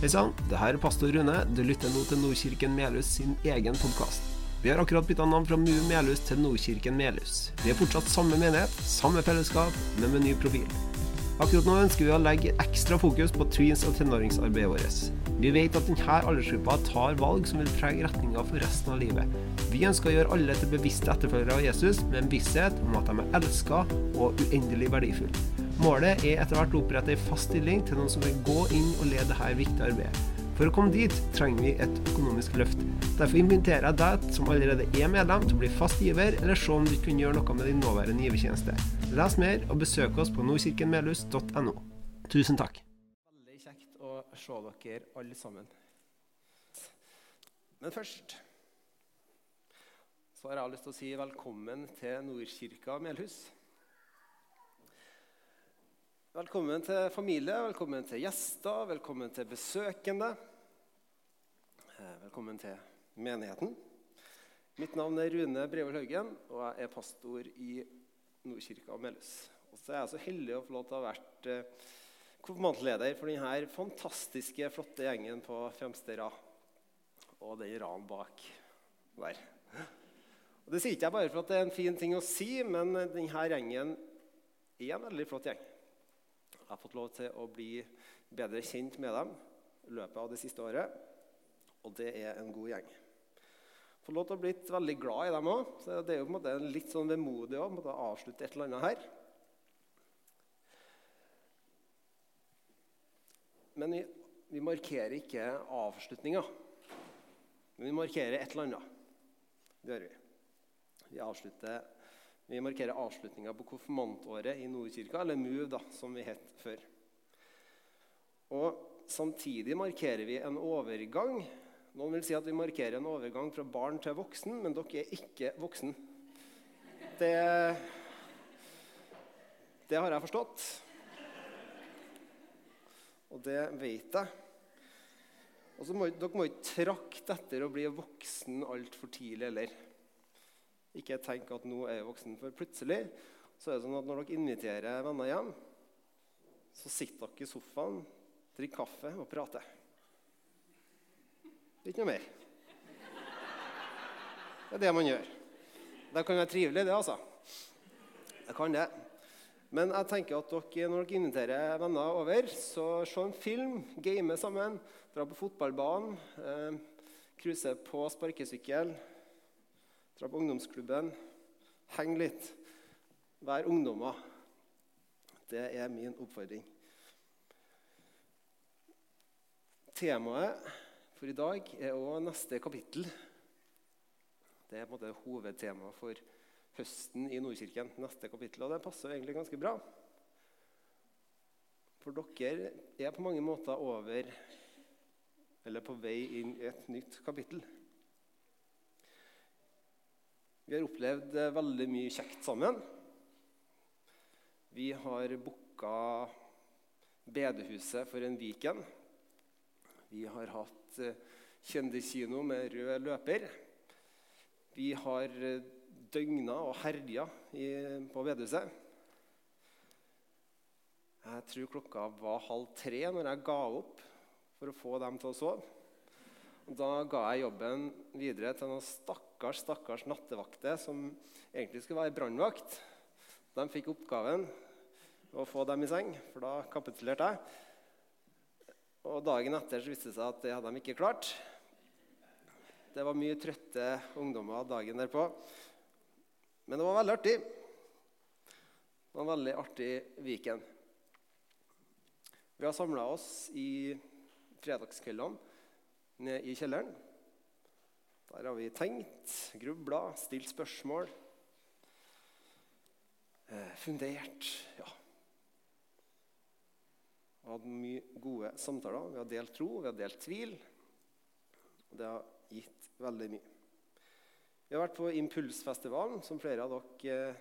Hei sann, det her er pastor Rune. Du lytter nå til Nordkirken Melhus sin egen podkast. Vi har akkurat bytta navn fra MU Melhus til Nordkirken Melhus. Vi er fortsatt samme menighet, samme fellesskap, men med ny profil. Akkurat nå ønsker vi å legge ekstra fokus på tweens- og tenåringsarbeidet vårt. Vi vet at denne aldersgruppa tar valg som vil prege retninga for resten av livet. Vi ønsker å gjøre alle til bevisste etterfølgere av Jesus, med en visshet om at de er elska og uendelig verdifulle. Målet er etter hvert å opprette en fast stilling til noen som vil gå inn og lede dette viktige arbeidet. For å komme dit trenger vi et økonomisk løft. Derfor inviterer jeg deg som allerede er medlem til å bli fast giver, eller se om du kan gjøre noe med din nåværende givertjeneste. Les mer og besøk oss på nordkirkenmelhus.no. Tusen takk. Veldig kjekt å se dere alle sammen. Men først så har jeg lyst til å si velkommen til Nordkirka Melhus. Velkommen til familie, velkommen til gjester, velkommen til besøkende. Eh, Velkommen til menigheten. Mitt navn er Rune Brevold Haugen, og jeg er pastor i Nordkirka Melhus. Og så er jeg så heldig å få lov til å ha vært eh, konfirmantleder for denne fantastiske, flotte gjengen på fremste rad. Og den raden bak der. Og Det sier ikke jeg bare for at det er en fin ting å si, men denne gjengen er en veldig flott gjeng. Jeg har fått lov til å bli bedre kjent med dem i løpet av det siste året. Og det er en god gjeng. Fått lov til å bli veldig glad i dem òg. Så det er jo på en måte litt sånn vemodig å avslutte et eller annet her. Men vi, vi markerer ikke avslutninga. Men vi markerer et eller annet. Det gjør vi. Vi, avslutter, vi markerer avslutninga på konfirmantåret i Nordkirka, eller MUV, da, som vi het før. Og samtidig markerer vi en overgang. Noen vil si at vi markerer en overgang fra barn til voksen, men dere er ikke voksen. Det, det har jeg forstått. Og det vet jeg. Og så må, Dere må ikke trakte etter å bli voksen altfor tidlig heller. Ikke tenk at nå er jeg voksen, for plutselig så er det sånn at når dere inviterer venner hjem, så sitter dere i sofaen, drikker kaffe og prater. Ikke noe mer. Det er det man gjør. Det kan være trivelig, det, altså. Det kan det. Men jeg tenker at dere, når dere inviterer venner over, så se en film, game sammen, dra på fotballbanen, eh, cruise på sparkesykkel, dra på ungdomsklubben, heng litt, vær ungdommer. Det er min oppfordring. Temaet for i dag er òg neste kapittel. Det er på en måte hovedtemaet for høsten i Nordkirken. neste kapittel, Og det passer egentlig ganske bra. For dere er på mange måter over eller på vei inn i et nytt kapittel. Vi har opplevd veldig mye kjekt sammen. Vi har booka bedehuset for en Viken. Vi har hatt eh, kjendiskino med rød løper. Vi har eh, døgna og herja på bedehuset. Jeg tror klokka var halv tre når jeg ga opp for å få dem til å sove. Da ga jeg jobben videre til noen stakkars stakkars nattevakter som egentlig skulle være brannvakt. De fikk oppgaven å få dem i seng, for da kapitulerte jeg. Og Dagen etter så viste det seg at det hadde de ikke klart. Det var mye trøtte ungdommer dagen derpå. Men det var veldig artig. Det var en veldig artig Viken. Vi har samla oss i fredagskveldene nede i kjelleren. Der har vi tenkt, grubla, stilt spørsmål. Eh, fundert. Ja. Vi har hatt mye gode samtaler. Vi har delt tro, vi har delt tvil. Og det har gitt veldig mye. Vi har vært på Impulsfestivalen, som flere av dere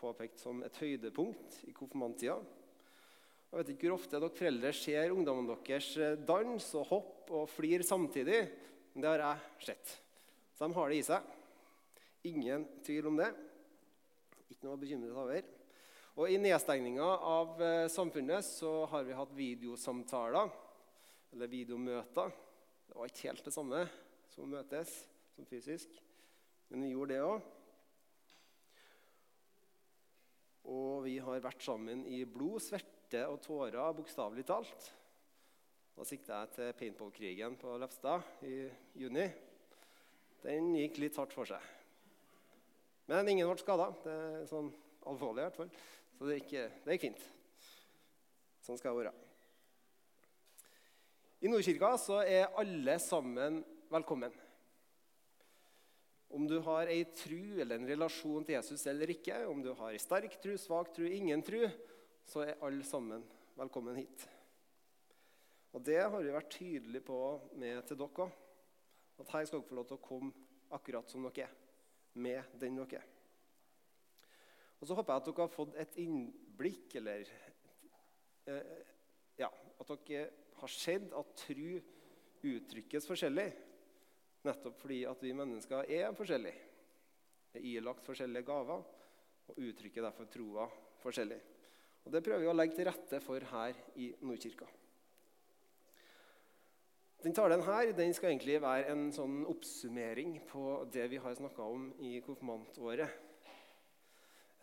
påpekte som et høydepunkt i konfirmanttida. Jeg vet ikke hvor ofte dere foreldre ser ungdommene deres eh, danse og hoppe og flire samtidig. Men det har jeg sett. Så de har det i seg. Ingen tvil om det. Ikke noe å bekymre seg over. Og I nedstengninga av eh, samfunnet så har vi hatt videosamtaler eller videomøter. Det var ikke helt det samme som å møtes som fysisk, men vi gjorde det òg. Og vi har vært sammen i blod, sverte og tårer, bokstavelig talt. Da sikter jeg til paintballkrigen på Lefstad i juni. Den gikk litt hardt for seg. Men ingen ble skada. Sånn alvorlig i hvert fall. Så det gikk, det gikk fint. Sånn skal det være. I Nordkirka så er alle sammen velkommen. Om du har ei tru eller en relasjon til Jesus eller ikke, om du har ei sterk tru, svak tru, ingen tru, så er alle sammen velkommen hit. Og Det har vi vært tydelige på med til dere òg. At her skal dere få lov til å komme akkurat som dere er. Med den dere er. Og så håper jeg at dere har fått et innblikk, eller eh, ja, at dere har sett at tru uttrykkes forskjellig. Nettopp fordi at vi mennesker er forskjellige. Er ilagt forskjellige gaver og uttrykker derfor troa forskjellig. Og Det prøver vi å legge til rette for her i Nordkirka. Den talen her den skal egentlig være en sånn oppsummering på det vi har snakka om i konfirmantåret.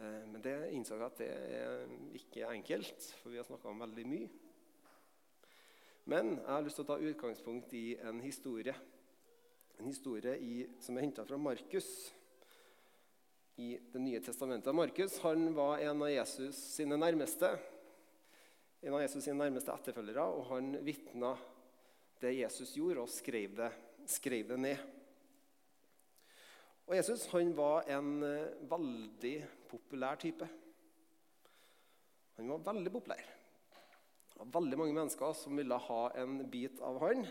Eh, men det innså jeg at det er ikke enkelt, for vi har snakka om veldig mye. Men jeg har lyst til å ta utgangspunkt i en historie en historie i, som er henta fra Markus i Det nye testamentet. Markus han var en av Jesus sine nærmeste en av Jesus sine nærmeste etterfølgere, og han vitna det Jesus gjorde, og skrev det, skrev det ned. Og Jesus han var en uh, veldig populær type. Han var veldig populær. Det var veldig mange mennesker som ville ha en bit av han.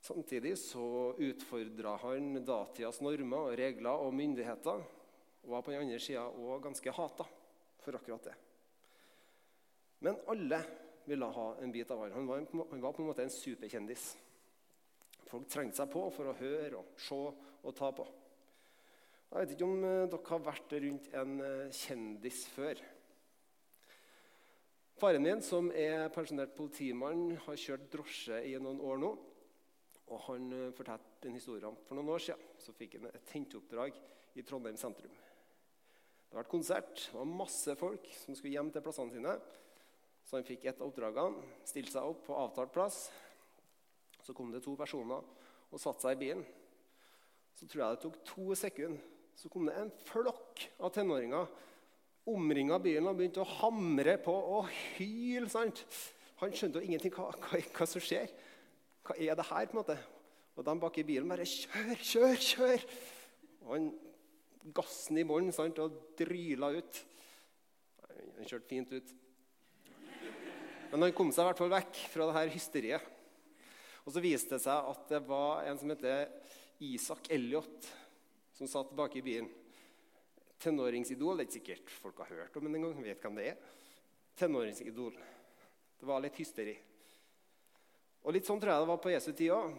Samtidig så utfordra han datidas normer, og regler og myndigheter. Og var på den andre sida òg ganske hata for akkurat det. Men alle ville ha en bit av han. Han var, han var på en måte en superkjendis. Folk trengte seg på for å høre og se og ta på. Jeg vet ikke om eh, dere har vært rundt en eh, kjendis før. Faren min, som er pensjonert politimann, har kjørt drosje i noen år nå. Og Han eh, fortalte en historie for noen år siden. Så fikk han et henteoppdrag i Trondheim sentrum. Det var konsert, det var masse folk som skulle hjem til plassene sine. Så han fikk et av oppdragene, stilte seg opp på avtalt plass. Så kom det to personer og satte seg i bilen. Så tror jeg det tok to sekunder. Så kom det en flokk av tenåringer, omringa bilen og begynte å hamre på og hyle. sant? Han skjønte jo ingenting hva, hva, hva som skjer. Hva er det her? på en måte? Og de bak i bilen bare Kjør, kjør, kjør! Og han gassen i bånn og dryla ut. Han kjørte fint ut. Men han kom seg i hvert fall vekk fra det her hysteriet. Og så viste det seg at det var en som heter Isak Elliot, som satt bak i bilen. Tenåringsidol. Det er ikke sikkert folk har hørt om ham engang. Vet hvem det er. Tenåringsidol. Det var litt hysteri. Og Litt sånn tror jeg det var på Jesu tid òg,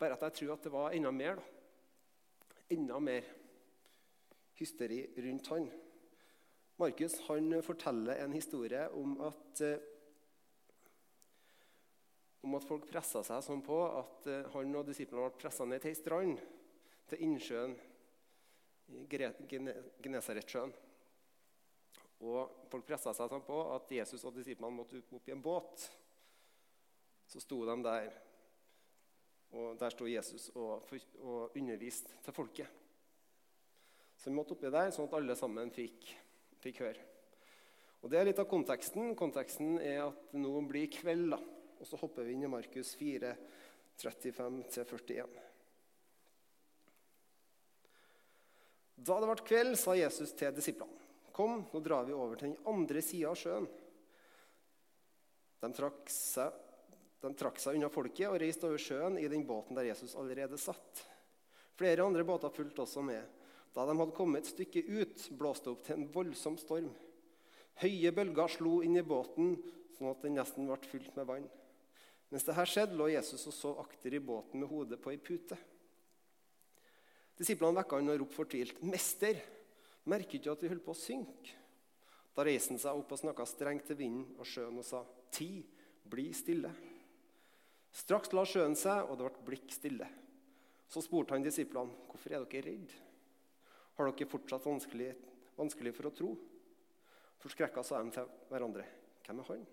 bare at jeg tror at det var enda mer. da. Enda mer hysteri rundt han. Markus han forteller en historie om at, eh, om at folk pressa seg sånn på at eh, han og disiplene ble pressa ned til ei strand, til innsjøen Genesaretsjøen. Og folk pressa seg sånn på at Jesus og disiplene måtte opp i en båt så sto de der. Og der sto Jesus og, og underviste til folket. Så vi måtte oppi der, sånn at alle sammen fikk, fikk, høre. Og Det er litt av konteksten. Konteksten er at nå blir kveld. da. Og så hopper vi inn i Markus 4, 35-41. Da det ble kveld, sa Jesus til disiplene.: Kom, nå drar vi over til den andre sida av sjøen. De trakk seg de trakk seg unna folket og reiste over sjøen i den båten der Jesus allerede satt. Flere andre båter fulgte også med. Da de hadde kommet et stykke ut, blåste det opp til en voldsom storm. Høye bølger slo inn i båten, sånn at den nesten ble fylt med vann. Mens dette skjedde, lå Jesus og sov akter i båten med hodet på ei pute. Disiplene vekka han og ropte fortvilt, 'Mester, merker ikke at vi holder på å synke?' Da reiste han seg opp og snakka strengt til vinden og sjøen og sa, 'Ti, bli stille.' Straks la sjøen seg, og det ble blikk stille. Så spurte han disiplene, 'Hvorfor er dere redde?' 'Har dere fortsatt vanskelig, vanskelig for å tro?' Forskrekka sa de til hverandre, 'Hvem er han?'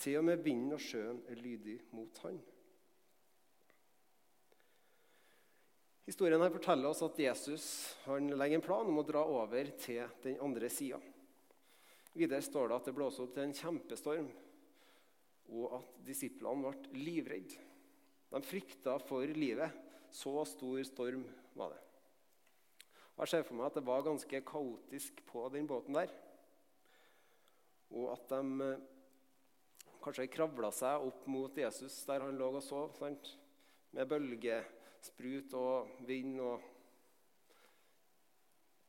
Til og med vinden og sjøen er lydig mot han. Historien her forteller oss at Jesus legger en plan om å dra over til den andre sida. Videre står det at det blåste opp til en kjempestorm, og at disiplene ble livredde. De frykta for livet. Så stor storm var det. Og jeg ser for meg at det var ganske kaotisk på den båten der. Og at de kanskje kravla seg opp mot Jesus der han lå og sov, sant? med bølgesprut og vind og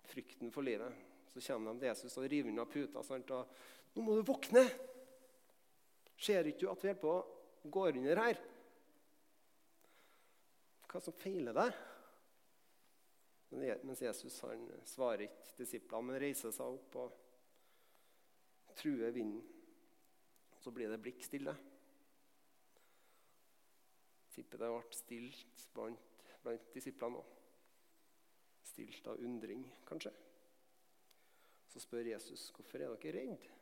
frykten for livet. Så kommer de til Jesus og river av puta. Sant? Og 'Nå må du våkne!' Ser ikke du at vi holder på å gå under her? Hva som feiler deg? Mens Jesus han svarer ikke disiplene, men reiser seg opp og truer vinden. Så blir det blikk stille. Tipper det ble stilt blant, blant disiplene òg. Stilt av undring, kanskje. Så spør Jesus hvorfor er dere redde.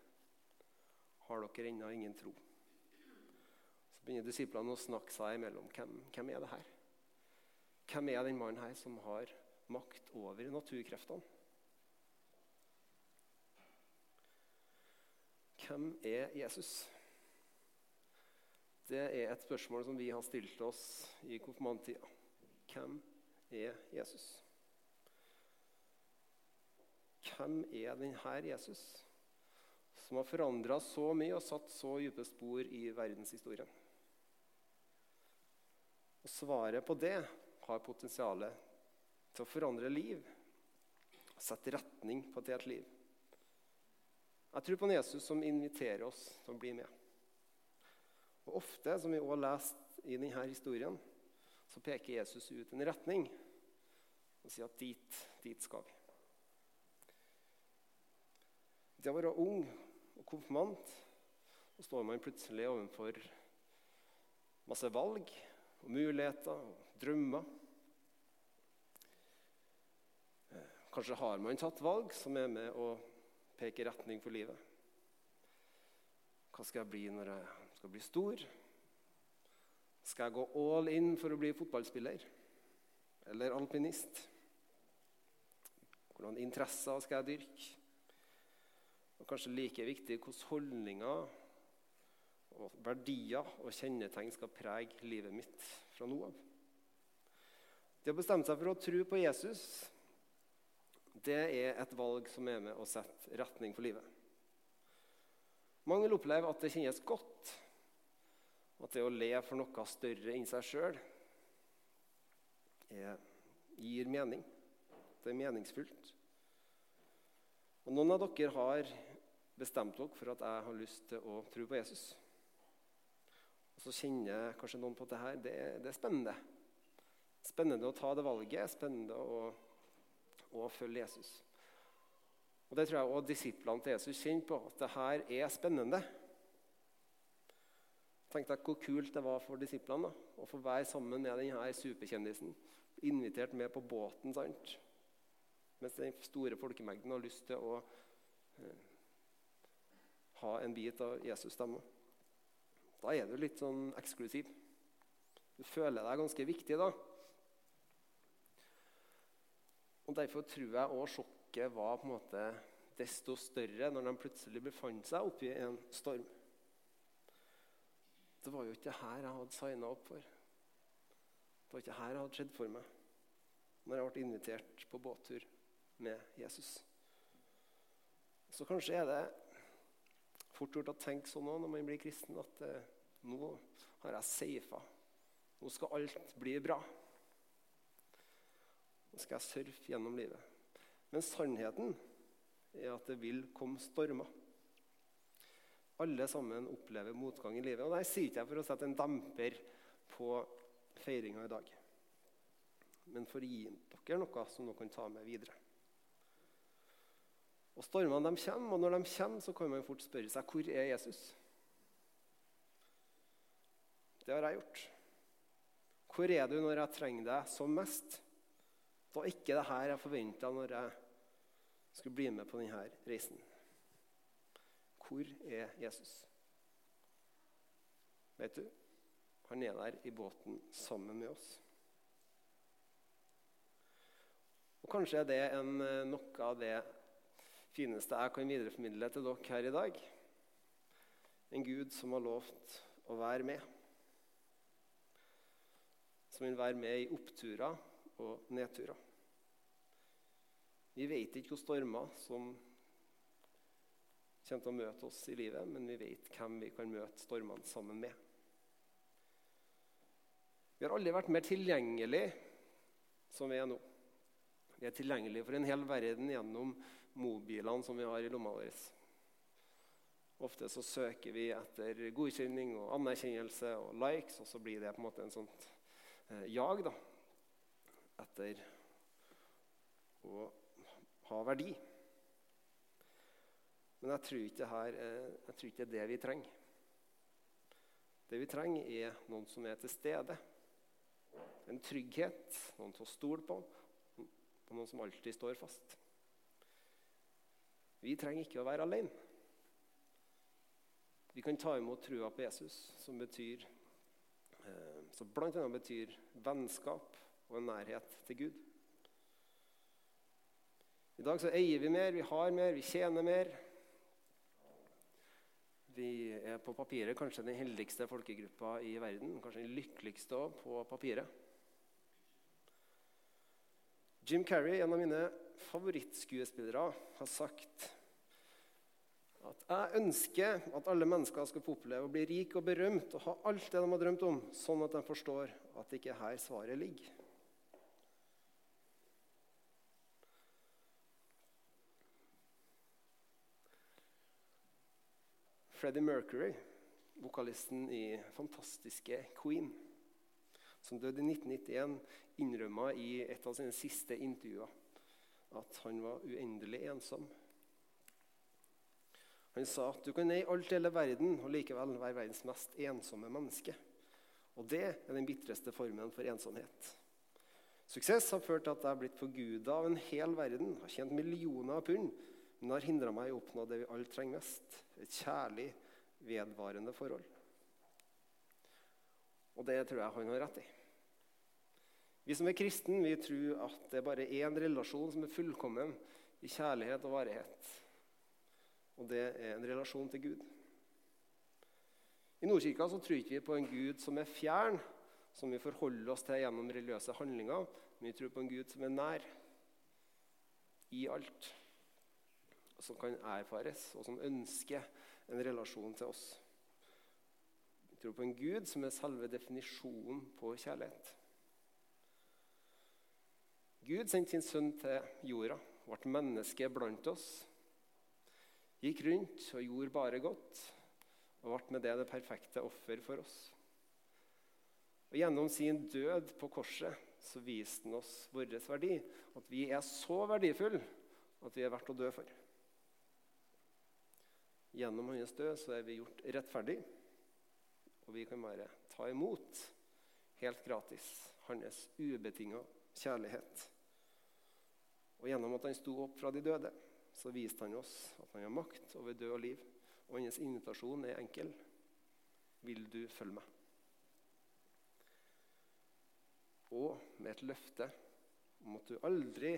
Har dere ennå ingen tro? Så begynner disiplene å snakke seg imellom. Hvem, hvem er det her? Hvem er den mannen her som har makt over naturkreftene? Hvem er Jesus? Det er et spørsmål som vi har stilt oss i konfirmanttida. Hvem er Jesus? Hvem er denne Jesus som har forandra så mye og satt så dype spor i verdenshistorien? Og Svaret på det har potensial til å forandre liv, sette retning på et helt liv. Jeg tror på en Jesus som inviterer oss til å bli med. Og Ofte, som vi også har lest i denne historien, så peker Jesus ut en retning og sier at dit, dit skal vi. Det å være ung og konfirmant, så står man plutselig overfor masse valg og muligheter og drømmer. Kanskje har man tatt valg som er med å peke retning for livet. Hva skal jeg bli når jeg skal bli stor? Skal jeg gå all in for å bli fotballspiller eller alpinist? Hvordan interesser skal jeg dyrke? Og kanskje like viktig hvilke holdninger og verdier og kjennetegn skal prege livet mitt fra nå av. Det å bestemme seg for å tro på Jesus det er et valg som er med å sette retning for livet. Mange vil oppleve at det kjennes godt at det å leve for noe større enn seg sjøl gir mening. Det er meningsfullt. Og Noen av dere har bestemt dere for at jeg har lyst til å tro på Jesus. Og Så kjenner kanskje noen på at det her. Det er spennende. Spennende å ta det valget. Spennende å, å følge Jesus. Og Det tror jeg også disiplene til Jesus kjenner på. At det her er spennende. Tenk deg hvor kult det var for disiplene da, å få være sammen med denne superkjendisen. Invitert med på båten, sant? mens den store folkemengden har lyst til å eh, ha en bit av Jesus' stemme. Da er du litt sånn eksklusiv. Du føler deg ganske viktig da. Og Derfor tror jeg òg sjokket var på en måte desto større når de plutselig befant seg oppi en storm. Det var jo ikke det her jeg hadde signa opp for. Det var ikke det her jeg hadde skjedd for meg når jeg ble invitert på båttur med Jesus. Så kanskje er det fort gjort å tenke sånn når man blir kristen, at eh, nå har jeg safa. Nå skal alt bli bra. Nå skal jeg surfe gjennom livet. Men sannheten er at det vil komme stormer. Alle sammen opplever motgang i livet. Og Det sier ikke jeg for å sette en demper på feiringa i dag, men for å gi dere noe som dere kan ta med videre. Og Stormene de kommer, og når de kommer, så kan man fort spørre seg hvor er Jesus Det har jeg gjort. Hvor er du når jeg trenger deg som mest? Det var ikke det her jeg forventa når jeg skulle bli med på denne reisen. Hvor er Jesus? Vet du, han er der i båten sammen med oss. Og Kanskje er det en, eh, noe av det fineste jeg kan videreformidle til dere her i dag. En Gud som har lovt å være med. Som vil være med i oppturer og nedturer. Vi vet ikke hvilke stormer som kommer til å møte oss i livet, men vi vet hvem vi kan møte stormene sammen med. Vi har aldri vært mer tilgjengelige som vi er nå. Vi er tilgjengelige for en hel verden gjennom mobilene som vi har i lomma vår. Ofte så søker vi etter godkjenning og anerkjennelse og likes, og så blir det på en måte en sånt eh, jag da, etter å ha verdi. Men jeg tror ikke, her, jeg tror ikke det er det vi trenger. Det vi trenger, er noen som er til stede. En trygghet, noen til å stole på, og noen som alltid står fast. Vi trenger ikke å være alene. Vi kan ta imot trua på Jesus, som betyr, eh, som bl.a. betyr vennskap og en nærhet til Gud. I dag så eier vi mer, vi har mer, vi tjener mer. Vi er på papiret kanskje den heldigste folkegruppa i verden. Kanskje den lykkeligste også på papiret. Jim Carrey, en av mine favorittskuespillere, har sagt at jeg ønsker at alle mennesker skal få oppleve å bli rik og berømt og ha alt det de har drømt om, sånn at de forstår at det ikke er her svaret ligger. Freddie Mercury, vokalisten i fantastiske Queen, som døde i 1991, innrømma i et av sine siste intervjuer at han var uendelig ensom. Han sa at du kan eie alt i hele verden og likevel være verdens mest ensomme menneske. Og det er den bitreste formen for ensomhet. Suksess har ført til at jeg har blitt forguda av en hel verden, har tjent millioner av pund, men det har hindra meg i å oppnå det vi alle trenger mest et kjærlig, vedvarende forhold. Og det tror jeg han har rett i. Vi som er kristne, vi tror at det er bare én relasjon som er fullkommen i kjærlighet og varighet. Og det er en relasjon til Gud. I Nordkirka så tror ikke vi på en Gud som er fjern, som vi forholder oss til gjennom religiøse handlinger, men vi tror på en Gud som er nær i alt, som kan erfares, og som ønsker en relasjon til oss. Vi tror på en Gud som er selve definisjonen på kjærlighet. Gud sendte sin sønn til jorda, ble menneske blant oss gikk rundt og gjorde bare godt og ble med det det perfekte offer for oss. Og Gjennom sin død på korset så viste han oss vår verdi. At vi er så verdifulle at vi er verdt å dø for. Gjennom hans død så er vi gjort rettferdig, og vi kan bare ta imot helt gratis hans ubetinga kjærlighet. Og gjennom at han sto opp fra de døde, så viste han oss at han har makt over død og liv. Og hans invitasjon er enkel. Vil du følge meg? Og med et løfte om at du aldri,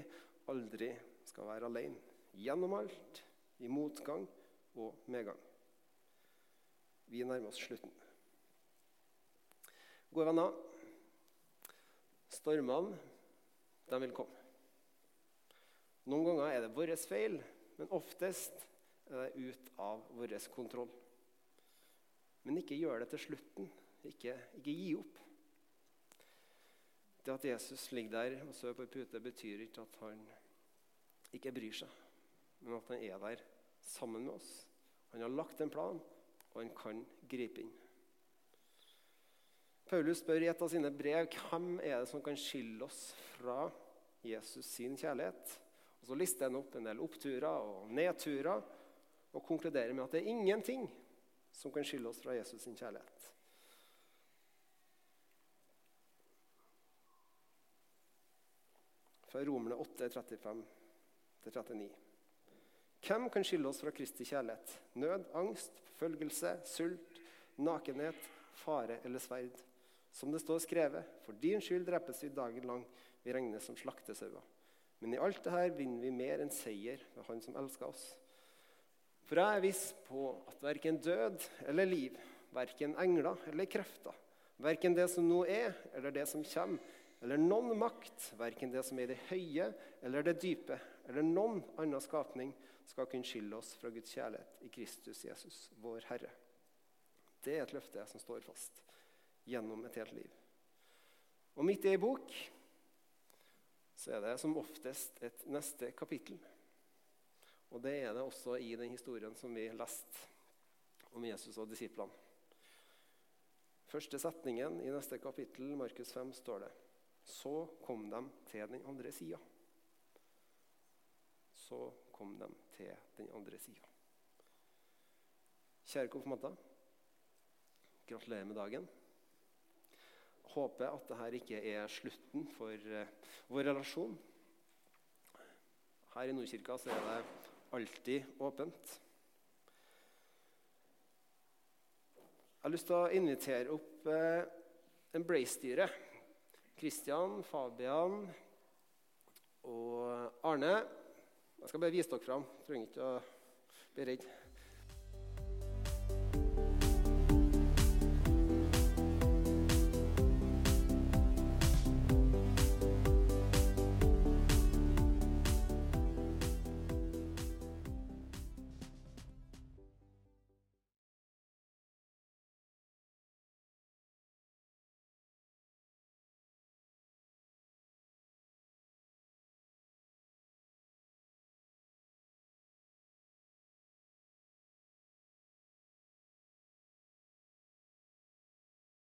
aldri skal være alene. Gjennom alt, i motgang og medgang. Vi nærmer oss slutten. Gode venner, stormene, de vil komme. Noen ganger er det vår feil, men oftest er det ut av vår kontroll. Men ikke gjør det til slutten. Ikke, ikke gi opp. Det at Jesus ligger der og sover på ei pute, betyr ikke at han ikke bryr seg, men at han er der sammen med oss. Han har lagt en plan, og han kan gripe inn. Paulus spør i et av sine brev hvem er det som kan skille oss fra Jesus sin kjærlighet. Og Så lister han opp en del oppturer og nedturer og konkluderer med at det er ingenting som kan skille oss fra Jesus sin kjærlighet. Fra Romerne 8, 35-39. Hvem kan skille oss fra Kristi kjærlighet? Nød, angst, forfølgelse, sult, nakenhet, fare eller sverd? Som det står skrevet, for din skyld drepes vi dagen lang, vi regnes som slaktesauer. Men i alt dette vinner vi mer enn seier ved Han som elsker oss. For jeg er viss på at verken død eller liv, verken engler eller krefter, verken det som nå er eller det som kommer, eller noen makt, verken det som er i det høye eller det dype, eller noen annen skapning, skal kunne skille oss fra Guds kjærlighet i Kristus Jesus, vår Herre. Det er et løfte som står fast gjennom et helt liv. Og midt i ei bok så er det som oftest et neste kapittel. Og det er det også i den historien som vi leste om Jesus og disiplene. Første setningen i neste kapittel, Markus 5, står det Så kom de til den andre sida. Så kom de til den andre sida. Kjære konfirmanter. Gratulerer med dagen. Håper at dette ikke er slutten for uh, vår relasjon. Her i Nordkirka så er det alltid åpent. Jeg har lyst til å invitere opp eh, en blaze-styre. Kristian, Fabian og Arne. Jeg skal bare vise dere fram. Trenger ikke å bli redd.